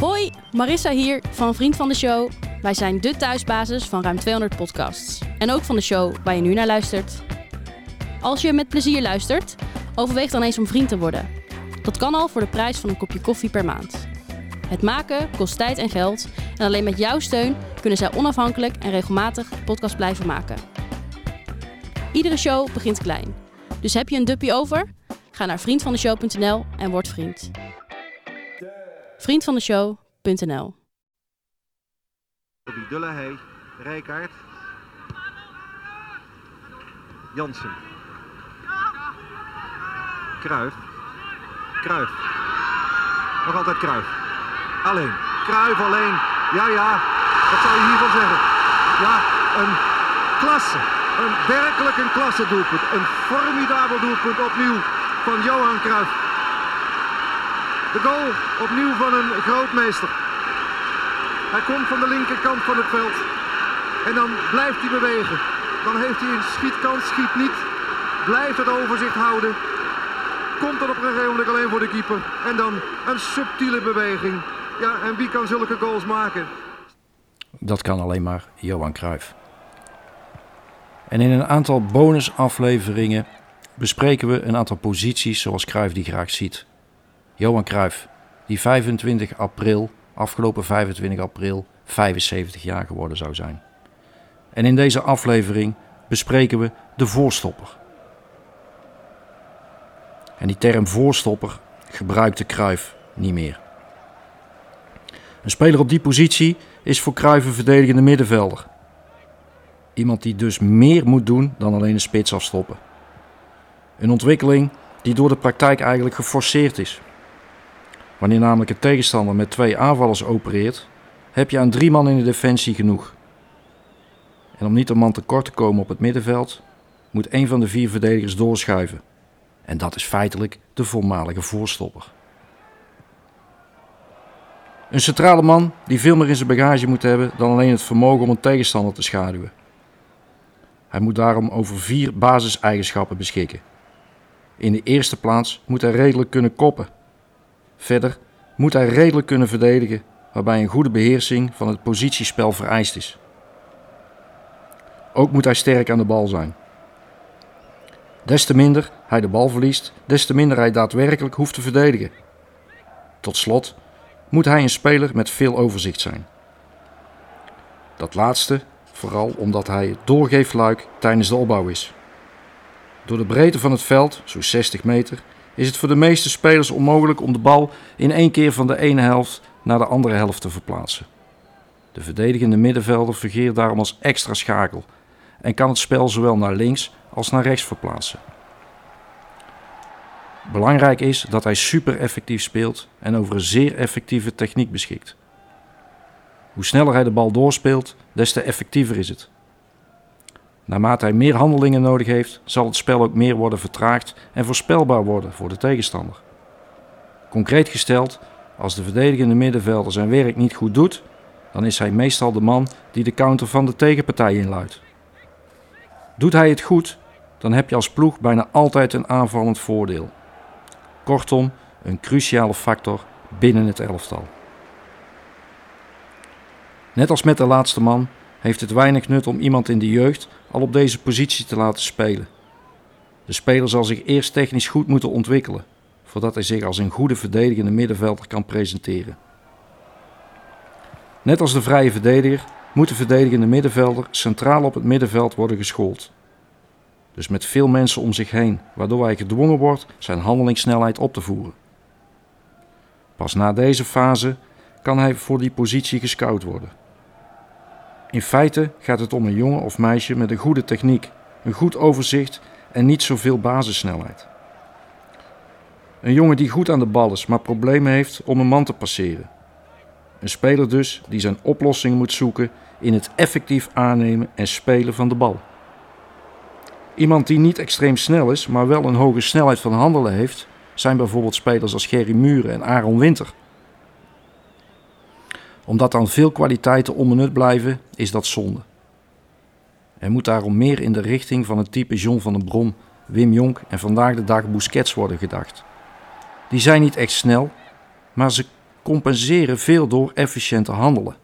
Hoi, Marissa hier van Vriend van de Show. Wij zijn de thuisbasis van ruim 200 podcasts. En ook van de show waar je nu naar luistert. Als je met plezier luistert, overweeg dan eens om vriend te worden. Dat kan al voor de prijs van een kopje koffie per maand. Het maken kost tijd en geld. En alleen met jouw steun kunnen zij onafhankelijk en regelmatig de podcast blijven maken. Iedere show begint klein. Dus heb je een duppie over? Ga naar vriendvandeshow.nl en word vriend. Vriendvandeshow.nl Bobby Dullehey, Rijkaard. Jansen. Kruif. Kruif. Nog altijd Kruif. Alleen. Kruif alleen. Ja, ja. Wat zou je hiervan zeggen? Ja, een klasse. Een werkelijk een klasse doelpunt. Een formidabel doelpunt opnieuw van Johan Cruijff. De goal opnieuw van een grootmeester. Hij komt van de linkerkant van het veld. En dan blijft hij bewegen. Dan heeft hij een schietkans, schiet niet. Blijft het overzicht houden. Komt er op een gegeven moment alleen voor de keeper. En dan een subtiele beweging. Ja, en wie kan zulke goals maken? Dat kan alleen maar Johan Cruijff. En in een aantal bonusafleveringen bespreken we een aantal posities zoals Cruijff die graag ziet. Johan Cruijff, die 25 april, afgelopen 25 april, 75 jaar geworden zou zijn. En in deze aflevering bespreken we de voorstopper. En die term voorstopper gebruikte Cruijff niet meer. Een speler op die positie is voor Cruijff een verdedigende middenvelder. Iemand die dus meer moet doen dan alleen een spits afstoppen. Een ontwikkeling die door de praktijk eigenlijk geforceerd is. Wanneer namelijk een tegenstander met twee aanvallers opereert, heb je aan drie man in de defensie genoeg. En om niet een man tekort te komen op het middenveld, moet een van de vier verdedigers doorschuiven. En dat is feitelijk de voormalige voorstopper. Een centrale man die veel meer in zijn bagage moet hebben dan alleen het vermogen om een tegenstander te schaduwen. Hij moet daarom over vier basiseigenschappen beschikken. In de eerste plaats moet hij redelijk kunnen koppen. Verder moet hij redelijk kunnen verdedigen, waarbij een goede beheersing van het positiespel vereist is. Ook moet hij sterk aan de bal zijn. Des te minder hij de bal verliest, des te minder hij daadwerkelijk hoeft te verdedigen. Tot slot moet hij een speler met veel overzicht zijn. Dat laatste vooral omdat hij het doorgeefluik tijdens de opbouw is. Door de breedte van het veld, zo'n 60 meter, is het voor de meeste spelers onmogelijk om de bal in één keer van de ene helft naar de andere helft te verplaatsen. De verdedigende middenvelder fungeert daarom als extra schakel en kan het spel zowel naar links als naar rechts verplaatsen. Belangrijk is dat hij super effectief speelt en over een zeer effectieve techniek beschikt. Hoe sneller hij de bal doorspeelt, des te effectiever is het. Naarmate hij meer handelingen nodig heeft, zal het spel ook meer worden vertraagd en voorspelbaar worden voor de tegenstander. Concreet gesteld, als de verdedigende middenvelder zijn werk niet goed doet, dan is hij meestal de man die de counter van de tegenpartij inluidt. Doet hij het goed, dan heb je als ploeg bijna altijd een aanvallend voordeel. Kortom, een cruciale factor binnen het elftal. Net als met de laatste man heeft het weinig nut om iemand in de jeugd al op deze positie te laten spelen. De speler zal zich eerst technisch goed moeten ontwikkelen, voordat hij zich als een goede verdedigende middenvelder kan presenteren. Net als de vrije verdediger moet de verdedigende middenvelder centraal op het middenveld worden geschoold. Dus met veel mensen om zich heen, waardoor hij gedwongen wordt zijn handelingssnelheid op te voeren. Pas na deze fase kan hij voor die positie gescout worden. In feite gaat het om een jongen of meisje met een goede techniek, een goed overzicht en niet zoveel basissnelheid. Een jongen die goed aan de bal is, maar problemen heeft om een man te passeren. Een speler dus die zijn oplossing moet zoeken in het effectief aannemen en spelen van de bal. Iemand die niet extreem snel is, maar wel een hoge snelheid van handelen heeft, zijn bijvoorbeeld spelers als Gerry Muren en Aaron Winter omdat dan veel kwaliteiten onbenut blijven, is dat zonde. Er moet daarom meer in de richting van het type John van den Brom, Wim Jonk en vandaag de dag Busquets worden gedacht. Die zijn niet echt snel, maar ze compenseren veel door efficiënt te handelen,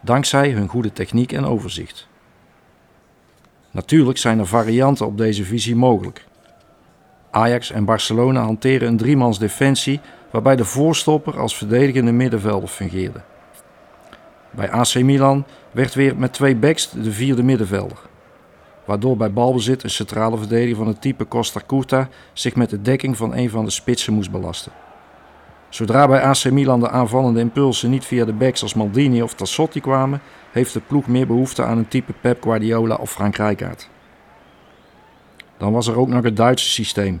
dankzij hun goede techniek en overzicht. Natuurlijk zijn er varianten op deze visie mogelijk. Ajax en Barcelona hanteren een driemans defensie waarbij de voorstopper als verdedigende middenvelder fungeerde. Bij AC Milan werd weer met twee backs de vierde middenvelder. Waardoor bij balbezit een centrale verdediger van het type Costa Curta zich met de dekking van een van de spitsen moest belasten. Zodra bij AC Milan de aanvallende impulsen niet via de backs als Maldini of Tassotti kwamen, heeft de ploeg meer behoefte aan een type Pep Guardiola of Frank Rijkaard. Dan was er ook nog het Duitse systeem,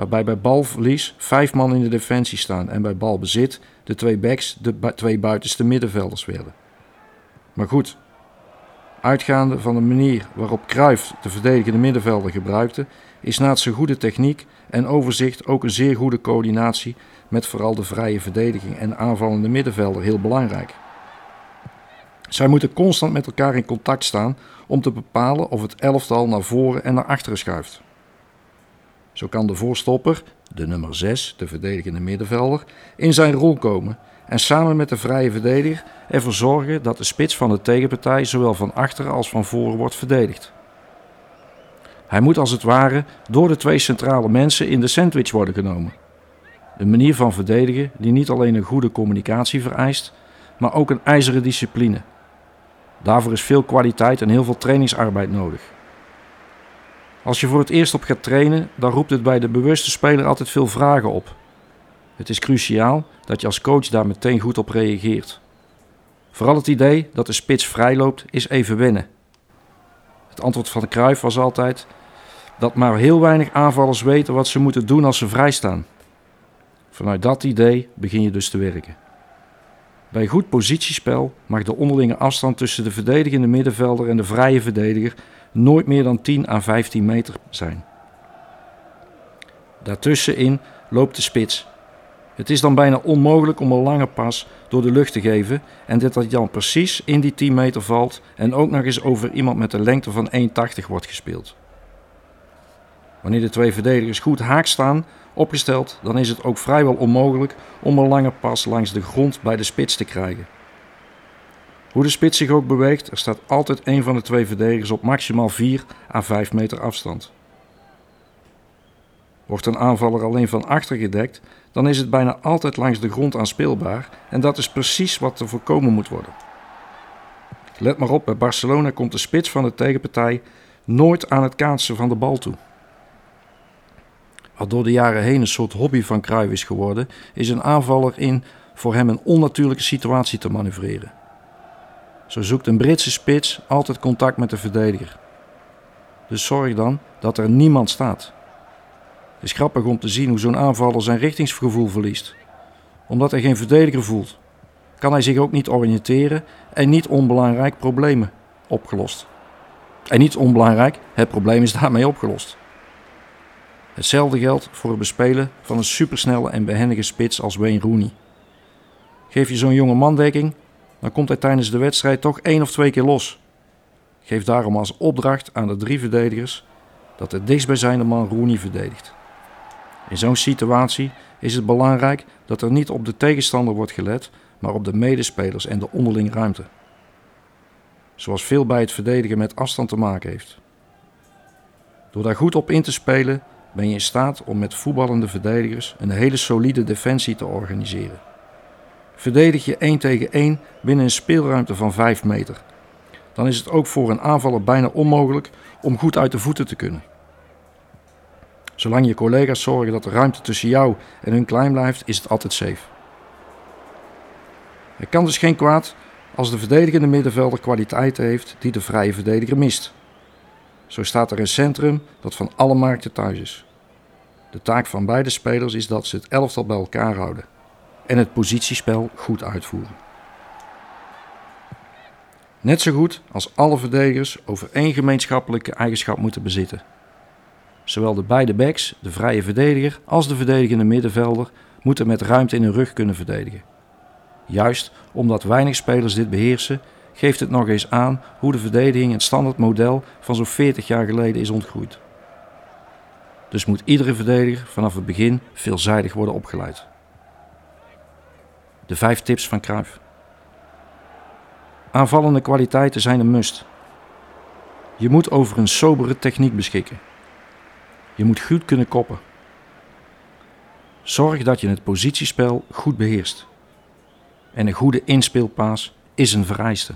waarbij bij balverlies vijf man in de defensie staan en bij balbezit de twee backs de twee buitenste middenvelders werden. Maar goed, uitgaande van de manier waarop Cruijff de verdedigende middenvelder gebruikte, is naast zijn goede techniek en overzicht ook een zeer goede coördinatie met vooral de vrije verdediging en aanvallende middenvelder heel belangrijk. Zij moeten constant met elkaar in contact staan om te bepalen of het elftal naar voren en naar achteren schuift. Zo kan de voorstopper, de nummer 6, de verdedigende middenvelder, in zijn rol komen en samen met de vrije verdediger ervoor zorgen dat de spits van de tegenpartij zowel van achteren als van voren wordt verdedigd. Hij moet als het ware door de twee centrale mensen in de sandwich worden genomen. Een manier van verdedigen die niet alleen een goede communicatie vereist, maar ook een ijzeren discipline. Daarvoor is veel kwaliteit en heel veel trainingsarbeid nodig. Als je voor het eerst op gaat trainen, dan roept het bij de bewuste speler altijd veel vragen op. Het is cruciaal dat je als coach daar meteen goed op reageert. Vooral het idee dat de spits vrijloopt is even wennen. Het antwoord van de Kruif was altijd dat maar heel weinig aanvallers weten wat ze moeten doen als ze vrijstaan. Vanuit dat idee begin je dus te werken. Bij goed positiespel mag de onderlinge afstand tussen de verdedigende middenvelder en de vrije verdediger nooit meer dan 10 à 15 meter zijn. Daartussenin loopt de spits. Het is dan bijna onmogelijk om een lange pas door de lucht te geven en dat dat dan precies in die 10 meter valt en ook nog eens over iemand met een lengte van 1,80 wordt gespeeld. Wanneer de twee verdedigers goed haak staan, opgesteld, dan is het ook vrijwel onmogelijk om een lange pas langs de grond bij de spits te krijgen. Hoe de spits zich ook beweegt, er staat altijd een van de twee verdedigers op maximaal 4 à 5 meter afstand. Wordt een aanvaller alleen van achter gedekt, dan is het bijna altijd langs de grond aanspeelbaar en dat is precies wat er voorkomen moet worden. Let maar op, bij Barcelona komt de spits van de tegenpartij nooit aan het kaatsen van de bal toe. Wat door de jaren heen een soort hobby van Cruijff is geworden, is een aanvaller in voor hem een onnatuurlijke situatie te manoeuvreren. Zo zoekt een Britse spits altijd contact met de verdediger. Dus zorg dan dat er niemand staat. Het is grappig om te zien hoe zo'n aanvaller zijn richtingsgevoel verliest. Omdat hij geen verdediger voelt, kan hij zich ook niet oriënteren en niet onbelangrijk problemen opgelost. En niet onbelangrijk, het probleem is daarmee opgelost. Hetzelfde geldt voor het bespelen van een supersnelle en behendige spits als Wayne Rooney. Geef je zo'n jonge man dekking, dan komt hij tijdens de wedstrijd toch één of twee keer los. Geef daarom als opdracht aan de drie verdedigers dat de dichtstbijzijnde man Rooney verdedigt. In zo'n situatie is het belangrijk dat er niet op de tegenstander wordt gelet, maar op de medespelers en de onderlinge ruimte. Zoals veel bij het verdedigen met afstand te maken heeft. Door daar goed op in te spelen ben je in staat om met voetballende verdedigers een hele solide defensie te organiseren. Verdedig je 1 tegen 1 binnen een speelruimte van 5 meter. Dan is het ook voor een aanvaller bijna onmogelijk om goed uit de voeten te kunnen. Zolang je collega's zorgen dat de ruimte tussen jou en hun klein blijft, is het altijd safe. Het kan dus geen kwaad als de verdedigende middenvelder kwaliteiten heeft die de vrije verdediger mist. Zo staat er een centrum dat van alle markten thuis is. De taak van beide spelers is dat ze het elftal bij elkaar houden en het positiespel goed uitvoeren. Net zo goed als alle verdedigers over één gemeenschappelijke eigenschap moeten bezitten. Zowel de beide backs, de vrije verdediger, als de verdedigende middenvelder moeten met ruimte in hun rug kunnen verdedigen. Juist omdat weinig spelers dit beheersen, geeft het nog eens aan hoe de verdediging het standaardmodel van zo'n 40 jaar geleden is ontgroeid. Dus moet iedere verdediger vanaf het begin veelzijdig worden opgeleid. De vijf tips van Cruijff. Aanvallende kwaliteiten zijn een must. Je moet over een sobere techniek beschikken. Je moet goed kunnen koppen. Zorg dat je het positiespel goed beheerst. En een goede inspeelpaas is een vereiste.